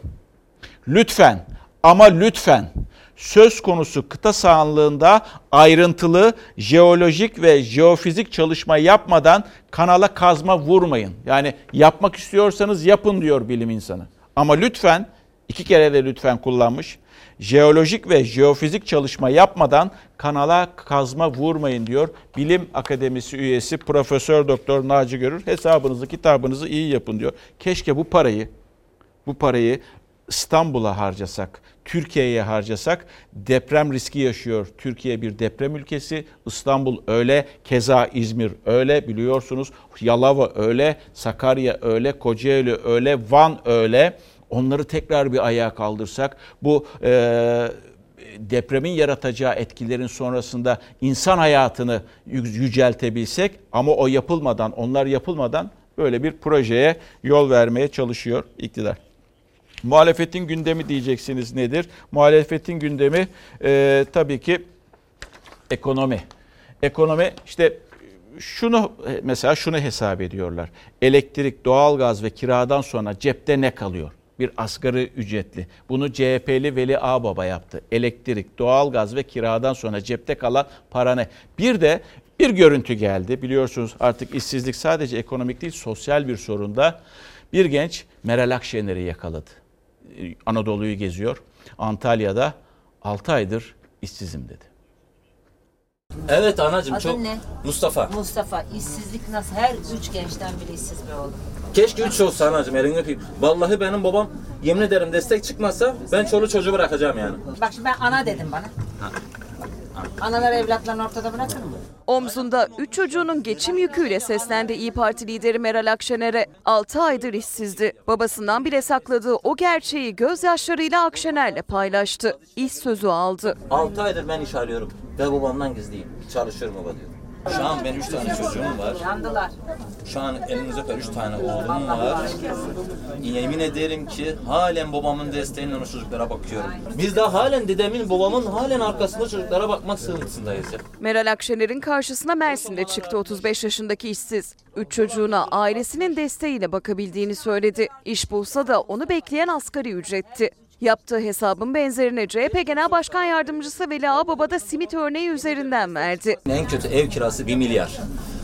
Lütfen ama lütfen söz konusu kıta sahanlığında ayrıntılı jeolojik ve jeofizik çalışma yapmadan kanala kazma vurmayın. Yani yapmak istiyorsanız yapın diyor bilim insanı. Ama lütfen iki kere de lütfen kullanmış. Jeolojik ve jeofizik çalışma yapmadan kanala kazma vurmayın diyor. Bilim Akademisi üyesi Profesör Doktor Naci Görür hesabınızı kitabınızı iyi yapın diyor. Keşke bu parayı bu parayı İstanbul'a harcasak, Türkiye'ye harcasak deprem riski yaşıyor. Türkiye bir deprem ülkesi, İstanbul öyle, keza İzmir öyle biliyorsunuz. Yalova öyle, Sakarya öyle, Kocaeli öyle, Van öyle. Onları tekrar bir ayağa kaldırsak bu e, depremin yaratacağı etkilerin sonrasında insan hayatını yüceltebilsek ama o yapılmadan, onlar yapılmadan böyle bir projeye yol vermeye çalışıyor iktidar. Muhalefetin gündemi diyeceksiniz nedir? Muhalefetin gündemi e, tabii ki ekonomi. Ekonomi işte şunu mesela şunu hesap ediyorlar. Elektrik, doğalgaz ve kiradan sonra cepte ne kalıyor? Bir asgari ücretli. Bunu CHP'li Veli Ağbaba yaptı. Elektrik, doğalgaz ve kiradan sonra cepte kalan para ne? Bir de bir görüntü geldi. Biliyorsunuz artık işsizlik sadece ekonomik değil sosyal bir sorunda. Bir genç Meral Akşener'i yakaladı. Anadolu'yu geziyor. Antalya'da 6 aydır işsizim dedi. Evet anacığım Adın çok ne? Mustafa. Mustafa işsizlik nasıl? Her üç gençten biri işsiz be oğlum. Keşke üç olsa anacığım elini öpeyim. Vallahi benim babam yemin ederim destek çıkmazsa ben çoluğu çocuğu bırakacağım yani. Bak şimdi ben ana dedim bana. Analar evlatlarını ortada bırakır mı? Omzunda 3 çocuğunun geçim yüküyle seslendi İyi Parti lideri Meral Akşener'e 6 aydır işsizdi. Babasından bile sakladığı o gerçeği gözyaşlarıyla Akşener'le paylaştı. İş sözü aldı. 6 aydır ben iş arıyorum ve babamdan gizliyim. Çalışıyorum baba diyor. Şu an benim 3 tane çocuğum var. Yandılar. Şu an elinize öper 3 tane oğlum var. Yemin ederim ki halen babamın desteğiyle o çocuklara bakıyorum. Biz de halen dedemin babamın halen arkasında çocuklara bakmak sığıntısındayız ya. Meral Akşener'in karşısına Mersin'de çıktı 35 yaşındaki işsiz. 3 çocuğuna ailesinin desteğiyle bakabildiğini söyledi. İş bulsa da onu bekleyen asgari ücretti. Yaptığı hesabın benzerini CHP Genel Başkan Yardımcısı Veli Ağbaba da simit örneği üzerinden verdi. En kötü ev kirası 1 milyar.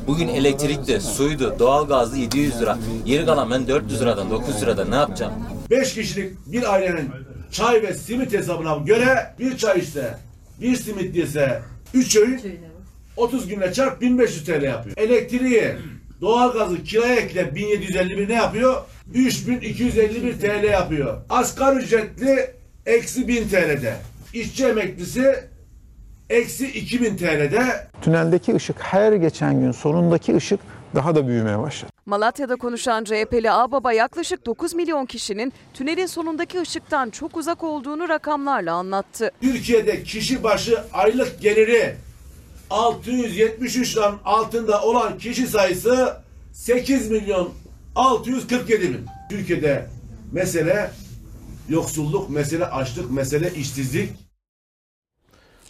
Bugün elektrikti, suydu, doğalgazdı 700 lira. Geri kalan ben 400 liradan 900 liradan ne yapacağım? 5 kişilik bir ailenin çay ve simit hesabına göre bir çay işte bir simit dese 3 öğün 30 günle çarp 1500 TL yapıyor. Elektriği, doğalgazı kiraya ekle 1751 ne yapıyor? 3251 TL yapıyor. Asgari ücretli eksi 1000 TL'de. İşçi emeklisi eksi 2000 TL'de. Tüneldeki ışık her geçen gün sonundaki ışık daha da büyümeye başladı. Malatya'da konuşan CHP'li Ağbaba yaklaşık 9 milyon kişinin tünelin sonundaki ışıktan çok uzak olduğunu rakamlarla anlattı. Türkiye'de kişi başı aylık geliri 673'den altında olan kişi sayısı 8 milyon 647 bin. Türkiye'de mesele yoksulluk, mesele açlık, mesele işsizlik.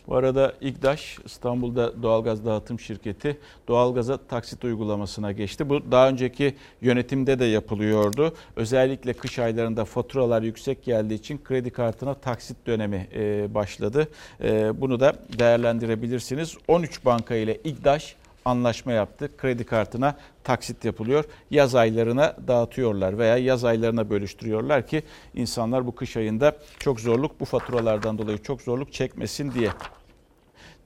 Bu arada İGDAŞ İstanbul'da doğalgaz dağıtım şirketi doğalgaza taksit uygulamasına geçti. Bu daha önceki yönetimde de yapılıyordu. Özellikle kış aylarında faturalar yüksek geldiği için kredi kartına taksit dönemi e, başladı. E, bunu da değerlendirebilirsiniz. 13 banka ile İGDAŞ anlaşma yaptı. Kredi kartına taksit yapılıyor. Yaz aylarına dağıtıyorlar veya yaz aylarına bölüştürüyorlar ki insanlar bu kış ayında çok zorluk bu faturalardan dolayı çok zorluk çekmesin diye.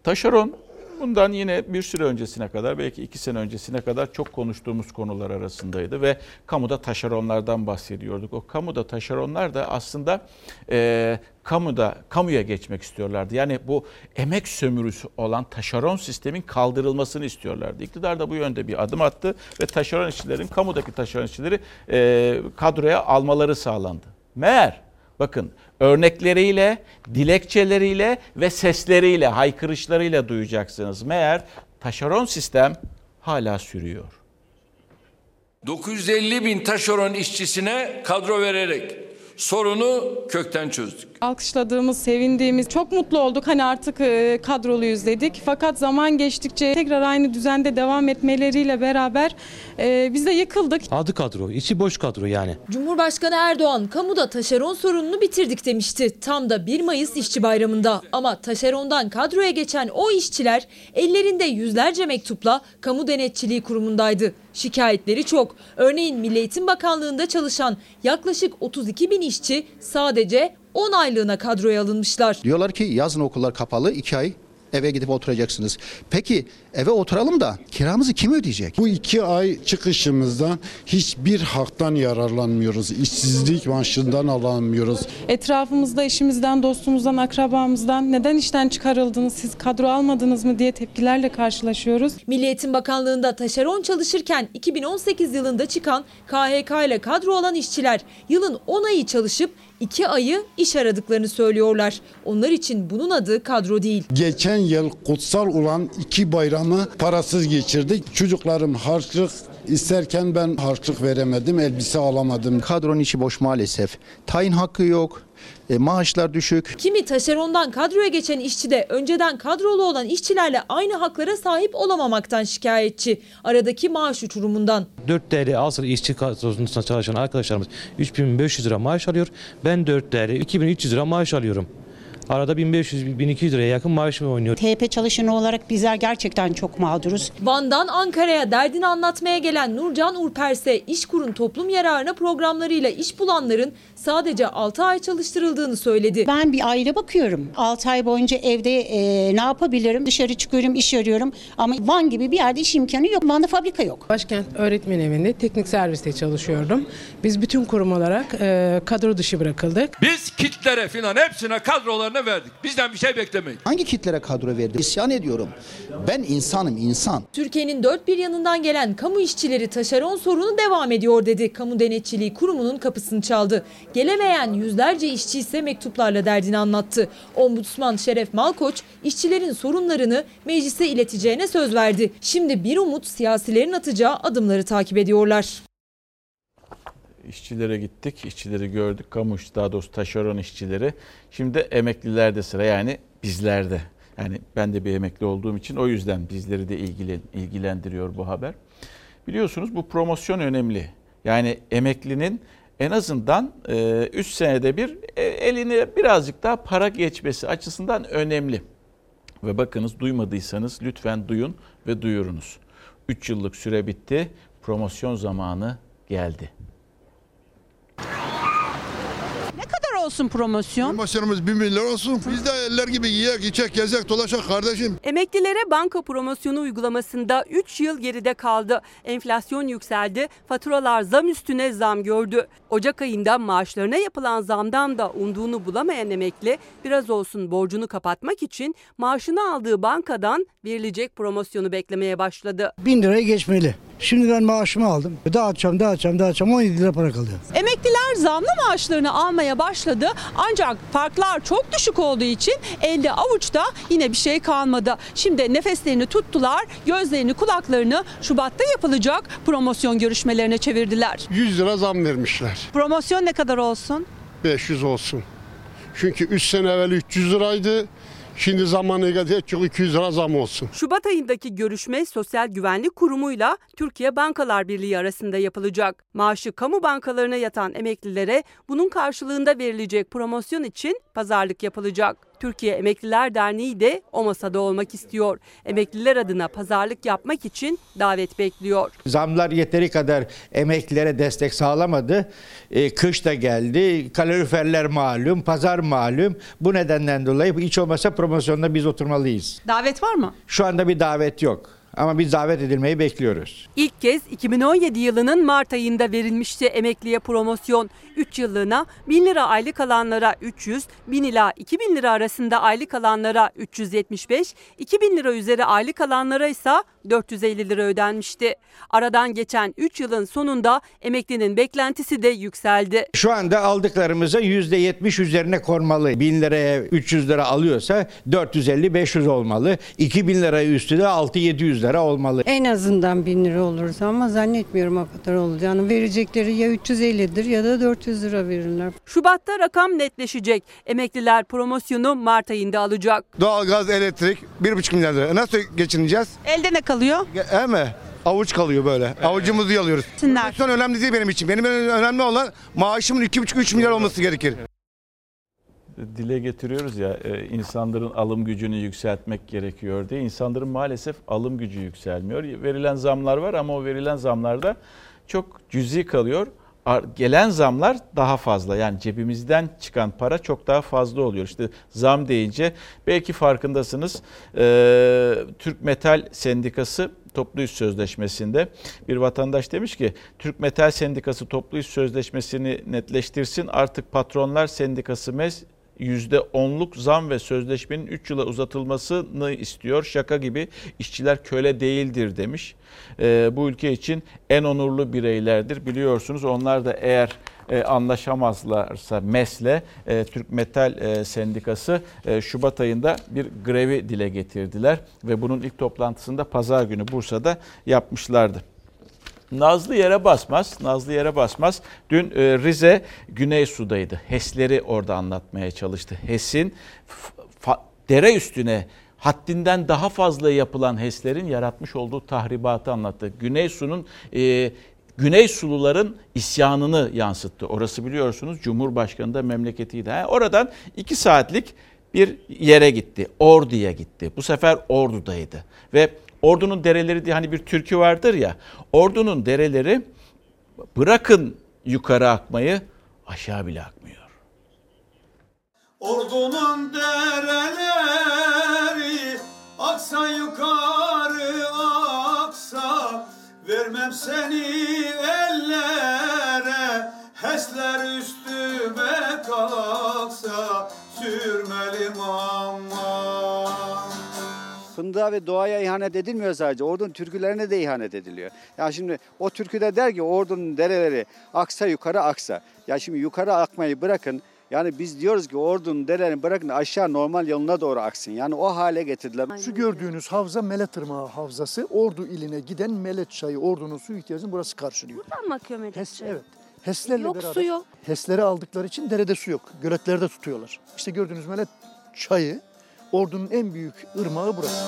Taşeron bundan yine bir süre öncesine kadar belki iki sene öncesine kadar çok konuştuğumuz konular arasındaydı ve kamuda taşeronlardan bahsediyorduk. O kamuda taşeronlar da aslında e, kamuda kamuya geçmek istiyorlardı. Yani bu emek sömürüsü olan taşeron sistemin kaldırılmasını istiyorlardı. İktidar da bu yönde bir adım attı ve taşeron işçilerin kamudaki taşeron işçileri e, kadroya almaları sağlandı. Meğer bakın örnekleriyle, dilekçeleriyle ve sesleriyle, haykırışlarıyla duyacaksınız. Meğer taşeron sistem hala sürüyor. 950 bin taşeron işçisine kadro vererek sorunu kökten çözdük. Alkışladığımız, sevindiğimiz, çok mutlu olduk. Hani artık e, kadroluyuz dedik. Fakat zaman geçtikçe tekrar aynı düzende devam etmeleriyle beraber e, biz de yıkıldık. Adı kadro, içi boş kadro yani. Cumhurbaşkanı Erdoğan kamuda taşeron sorununu bitirdik demişti. Tam da 1 Mayıs İşçi Bayramı'nda. Ama taşerondan kadroya geçen o işçiler ellerinde yüzlerce mektupla kamu denetçiliği kurumundaydı. Şikayetleri çok. Örneğin Milli Eğitim Bakanlığı'nda çalışan yaklaşık 32 bin işçi sadece 10 aylığına kadroya alınmışlar. Diyorlar ki yazın okullar kapalı 2 ay eve gidip oturacaksınız. Peki eve oturalım da kiramızı kim ödeyecek? Bu iki ay çıkışımızdan hiçbir haktan yararlanmıyoruz. İşsizlik maaşından alamıyoruz. Etrafımızda eşimizden, dostumuzdan, akrabamızdan neden işten çıkarıldınız, siz kadro almadınız mı diye tepkilerle karşılaşıyoruz. Milli Eğitim Bakanlığı'nda taşeron çalışırken 2018 yılında çıkan KHK ile kadro olan işçiler yılın 10 ayı çalışıp 2 ayı iş aradıklarını söylüyorlar. Onlar için bunun adı kadro değil. Geçen yıl kutsal olan iki bayramı parasız geçirdik. Çocuklarım harçlık isterken ben harçlık veremedim, elbise alamadım. Kadronun içi boş maalesef. Tayin hakkı yok. E, maaşlar düşük. Kimi taşerondan kadroya geçen işçi de önceden kadrolu olan işçilerle aynı haklara sahip olamamaktan şikayetçi. Aradaki maaş uçurumundan. 4 TL asıl işçi kadrosunda çalışan arkadaşlarımız 3500 lira maaş alıyor. Ben 4 TL 2300 lira maaş alıyorum. Arada 1500-1200 liraya yakın maaşımı oynuyor. TP çalışanı olarak bizler gerçekten çok mağduruz. Van'dan Ankara'ya derdini anlatmaya gelen Nurcan Urperse İşkur'un toplum yararına programlarıyla iş bulanların sadece 6 ay çalıştırıldığını söyledi. Ben bir aile bakıyorum. 6 ay boyunca evde e, ne yapabilirim? Dışarı çıkıyorum, iş arıyorum. Ama Van gibi bir yerde iş imkanı yok. Van'da fabrika yok. Başkent Öğretmen Evi'nde teknik serviste çalışıyordum. Biz bütün kurum olarak e, kadro dışı bırakıldık. Biz kitlere filan hepsine kadrolarını verdik. Bizden bir şey beklemeyin. Hangi kitlere kadro verdi? İsyan ediyorum. Ben insanım insan. Türkiye'nin dört bir yanından gelen kamu işçileri taşeron sorunu devam ediyor dedi. Kamu Denetçiliği Kurumu'nun kapısını çaldı. Gelemeyen yüzlerce işçi ise mektuplarla derdini anlattı. Ombudsman Şeref Malkoç işçilerin sorunlarını meclise ileteceğine söz verdi. Şimdi bir umut siyasilerin atacağı adımları takip ediyorlar. İşçilere gittik, işçileri gördük, kamu işçi, daha doğrusu taşeron işçileri. Şimdi emeklilerde sıra yani bizlerde. Yani ben de bir emekli olduğum için o yüzden bizleri de ilgilen, ilgilendiriyor bu haber. Biliyorsunuz bu promosyon önemli. Yani emeklinin en azından 3 senede bir e, eline birazcık daha para geçmesi açısından önemli. Ve bakınız duymadıysanız lütfen duyun ve duyurunuz. 3 yıllık süre bitti. Promosyon zamanı geldi. Ne kadar olsun promosyon? Promosyonumuz 1 milyon olsun. Biz de eller gibi yiyek, içek, gezek, dolaşak kardeşim. Emeklilere banka promosyonu uygulamasında 3 yıl geride kaldı. Enflasyon yükseldi, faturalar zam üstüne zam gördü. Ocak ayında maaşlarına yapılan zamdan da umduğunu bulamayan emekli biraz olsun borcunu kapatmak için maaşını aldığı bankadan verilecek promosyonu beklemeye başladı. 1000 liraya geçmeli. Şimdi ben maaşımı aldım. Dağıtacağım, dağıtacağım, dağıtacağım. 17 lira para kalıyor. Emekliler zamlı maaşlarını almaya başladı ancak farklar çok düşük olduğu için elde avuçta yine bir şey kalmadı. Şimdi nefeslerini tuttular, gözlerini kulaklarını Şubat'ta yapılacak promosyon görüşmelerine çevirdiler. 100 lira zam vermişler. Promosyon ne kadar olsun? 500 olsun. Çünkü 3 sene evvel 300 liraydı. Şimdi zamanı geldi çok 200 lira zam olsun. Şubat ayındaki görüşme Sosyal Güvenlik Kurumu'yla Türkiye Bankalar Birliği arasında yapılacak. Maaşı kamu bankalarına yatan emeklilere bunun karşılığında verilecek promosyon için pazarlık yapılacak. Türkiye Emekliler Derneği de o masada olmak istiyor. Emekliler adına pazarlık yapmak için davet bekliyor. Zamlar yeteri kadar emeklilere destek sağlamadı. E, kış da geldi. Kaloriferler malum, pazar malum. Bu nedenden dolayı hiç olmasa promosyonda biz oturmalıyız. Davet var mı? Şu anda bir davet yok. Ama biz davet edilmeyi bekliyoruz. İlk kez 2017 yılının Mart ayında verilmişti emekliye promosyon. 3 yıllığına 1000 lira aylık alanlara 300, 1000 ila 2000 lira arasında aylık alanlara 375, 2000 lira üzeri aylık alanlara ise 450 lira ödenmişti. Aradan geçen 3 yılın sonunda emeklinin beklentisi de yükseldi. Şu anda aldıklarımızın %70 üzerine konmalı. 1000 liraya 300 lira alıyorsa 450-500 olmalı. 2000 liraya üstü de 6-700 lira olmalı. En azından 1000 lira olursa ama zannetmiyorum o kadar olacağını. Verecekleri ya 350'dir ya da 400 lira verirler. Şubat'ta rakam netleşecek. Emekliler promosyonu Mart ayında alacak. Doğalgaz, elektrik 1,5 milyar lira. Nasıl geçineceğiz? Elde ne kalıyor? He mi? Avuç kalıyor böyle. Avucumuzu yalıyoruz. Promosyon önemli değil benim için. Benim önemli olan maaşımın 2,5-3 milyar olması gerekir. dile getiriyoruz ya e, insanların alım gücünü yükseltmek gerekiyor diye. İnsanların maalesef alım gücü yükselmiyor. Verilen zamlar var ama o verilen zamlarda çok cüzi kalıyor. Gelen zamlar daha fazla yani cebimizden çıkan para çok daha fazla oluyor. İşte zam deyince belki farkındasınız Türk Metal Sendikası toplu iş sözleşmesinde bir vatandaş demiş ki Türk Metal Sendikası toplu iş sözleşmesini netleştirsin artık patronlar sendikası mez %10'luk zam ve sözleşmenin 3 yıla uzatılmasını istiyor. Şaka gibi işçiler köle değildir demiş. Ee, bu ülke için en onurlu bireylerdir. Biliyorsunuz onlar da eğer e, anlaşamazlarsa MES'le e, Türk Metal e, Sendikası e, Şubat ayında bir grevi dile getirdiler ve bunun ilk toplantısında pazar günü Bursa'da yapmışlardı. Nazlı yere basmaz, Nazlı yere basmaz. Dün e, Rize Güneysu'daydı. HES'leri orada anlatmaya çalıştı. HES'in dere üstüne haddinden daha fazla yapılan HES'lerin yaratmış olduğu tahribatı anlattı. Güneysu'nun e, Güney Suluların isyanını yansıttı. Orası biliyorsunuz Cumhurbaşkanı da memleketiydi. Ha, oradan iki saatlik bir yere gitti. Ordu'ya gitti. Bu sefer Ordu'daydı. Ve Ordu'nun dereleri diye hani bir türkü vardır ya. Ordu'nun dereleri bırakın yukarı akmayı aşağı bile akmıyor. Ordunun dereleri aksa yukarı aksa vermem seni Fındığa ve doğaya ihanet edilmiyor sadece. Ordunun türkülerine de ihanet ediliyor. Ya şimdi o türküde der ki ordunun dereleri aksa yukarı aksa. Ya şimdi yukarı akmayı bırakın. Yani biz diyoruz ki ordunun derelerini bırakın aşağı normal yoluna doğru aksın. Yani o hale getirdiler. Şu gördüğünüz havza Melet Irmağı Havzası. Ordu iline giden Melet Çayı ordunun su ihtiyacını burası karşılıyor. Buradan mı akıyor Medet HES, Çayı? evet. HES'lerle Yok beraber. su yok. HES'leri aldıkları için derede su yok. Göletlerde tutuyorlar. İşte gördüğünüz Melet Çayı ordunun en büyük ırmağı burası.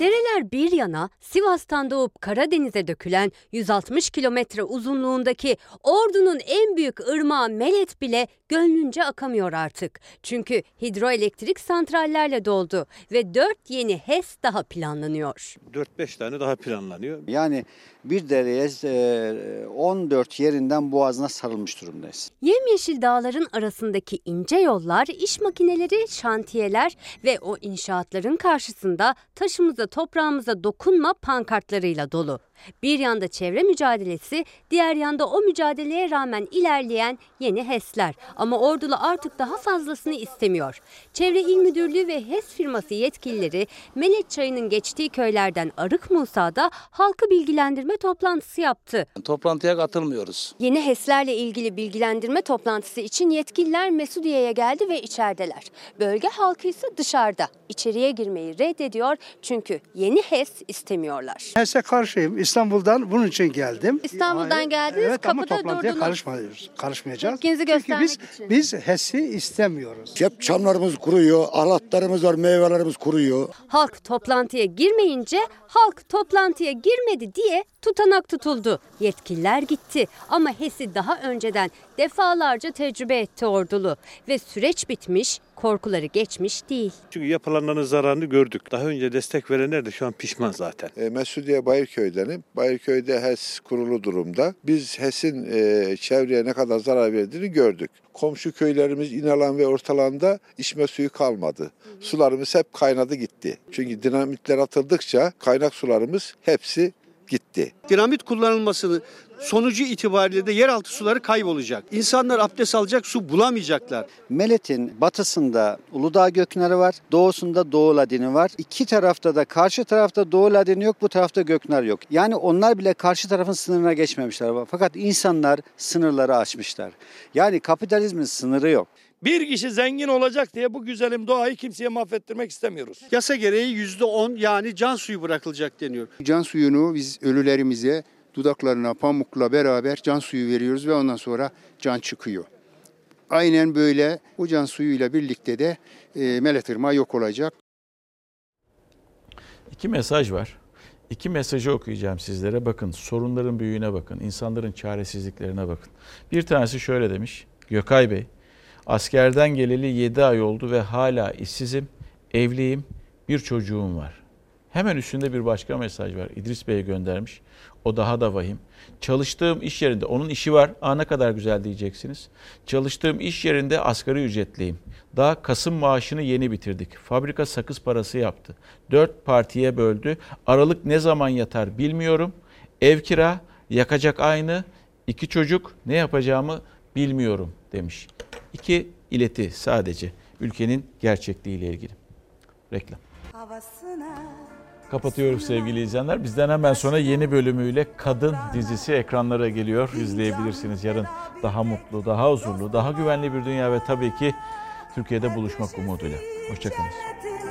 Dereler bir yana Sivas'tan doğup Karadeniz'e dökülen 160 kilometre uzunluğundaki Ordu'nun en büyük ırmağı Melet bile gönlünce akamıyor artık. Çünkü hidroelektrik santrallerle doldu ve 4 yeni HES daha planlanıyor. 4-5 tane daha planlanıyor. Yani bir dereye e, 14 yerinden boğazına sarılmış durumdayız. Yemyeşil dağların arasındaki ince yollar, iş makineleri, şantiyeler ve o inşaatların karşısında taşımıza toprağımıza dokunma pankartlarıyla dolu. Bir yanda çevre mücadelesi, diğer yanda o mücadeleye rağmen ilerleyen yeni HES'ler. Ama Ordulu artık daha fazlasını istemiyor. Çevre İl Müdürlüğü ve HES firması yetkilileri Melet Çayı'nın geçtiği köylerden Arık Musa'da halkı bilgilendirme toplantısı yaptı. Toplantıya katılmıyoruz. Yeni HES'lerle ilgili bilgilendirme toplantısı için yetkililer Mesudiye'ye geldi ve içerideler. Bölge halkı ise dışarıda. İçeriye girmeyi reddediyor çünkü yeni HES istemiyorlar. HES'e karşıyım. İstanbul'dan bunun için geldim. İstanbul'dan geldiniz, evet, ama kapıda toplantıya durdunuz. karışmıyoruz. Karışmayacağız. Tepkinizi Çünkü göstermek biz, için. biz HES'i istemiyoruz. Hep çamlarımız kuruyor, ahlatlarımız var, meyvelerimiz kuruyor. Halk toplantıya girmeyince halk toplantıya girmedi diye tutanak tutuldu. Yetkililer gitti ama HES'i daha önceden defalarca tecrübe etti ordulu ve süreç bitmiş, korkuları geçmiş değil. Çünkü yapılanların zararını gördük. Daha önce destek verenler de şu an pişman zaten. E, Mesudiye Bayırköy'denim. Bayırköy'de HES kurulu durumda. Biz HES'in e, çevreye ne kadar zarar verdiğini gördük. Komşu köylerimiz İnalan ve Ortalan'da içme suyu kalmadı. Sularımız hep kaynadı gitti. Çünkü dinamitler atıldıkça kaynak sularımız hepsi gitti. Dinamit kullanılmasını sonucu itibariyle de yeraltı suları kaybolacak. İnsanlar abdest alacak su bulamayacaklar. Melet'in batısında Uludağ Göknarı var, doğusunda Doğu Ladini var. İki tarafta da karşı tarafta Doğu Ladini yok, bu tarafta Göknar yok. Yani onlar bile karşı tarafın sınırına geçmemişler. Fakat insanlar sınırları aşmışlar. Yani kapitalizmin sınırı yok. Bir kişi zengin olacak diye bu güzelim doğayı kimseye mahvettirmek istemiyoruz. Yasa gereği %10 yani can suyu bırakılacak deniyor. Can suyunu biz ölülerimize dudaklarına pamukla beraber can suyu veriyoruz ve ondan sonra can çıkıyor. Aynen böyle o can suyuyla birlikte de e, Melet Irmağı yok olacak. İki mesaj var. İki mesajı okuyacağım sizlere. Bakın sorunların büyüğüne bakın. insanların çaresizliklerine bakın. Bir tanesi şöyle demiş. Gökay Bey, askerden geleli 7 ay oldu ve hala işsizim, evliyim, bir çocuğum var. Hemen üstünde bir başka mesaj var. İdris Bey'e göndermiş. O daha da vahim. Çalıştığım iş yerinde, onun işi var. Aa ne kadar güzel diyeceksiniz. Çalıştığım iş yerinde asgari ücretliyim. Daha Kasım maaşını yeni bitirdik. Fabrika sakız parası yaptı. Dört partiye böldü. Aralık ne zaman yatar bilmiyorum. Ev kira, yakacak aynı. İki çocuk ne yapacağımı bilmiyorum demiş. İki ileti sadece ülkenin gerçekliğiyle ilgili. Reklam. Kapatıyoruz sevgili izleyenler. Bizden hemen sonra yeni bölümüyle Kadın dizisi ekranlara geliyor. İzleyebilirsiniz. Yarın daha mutlu, daha huzurlu, daha güvenli bir dünya ve tabii ki Türkiye'de buluşmak umuduyla. Hoşçakalın.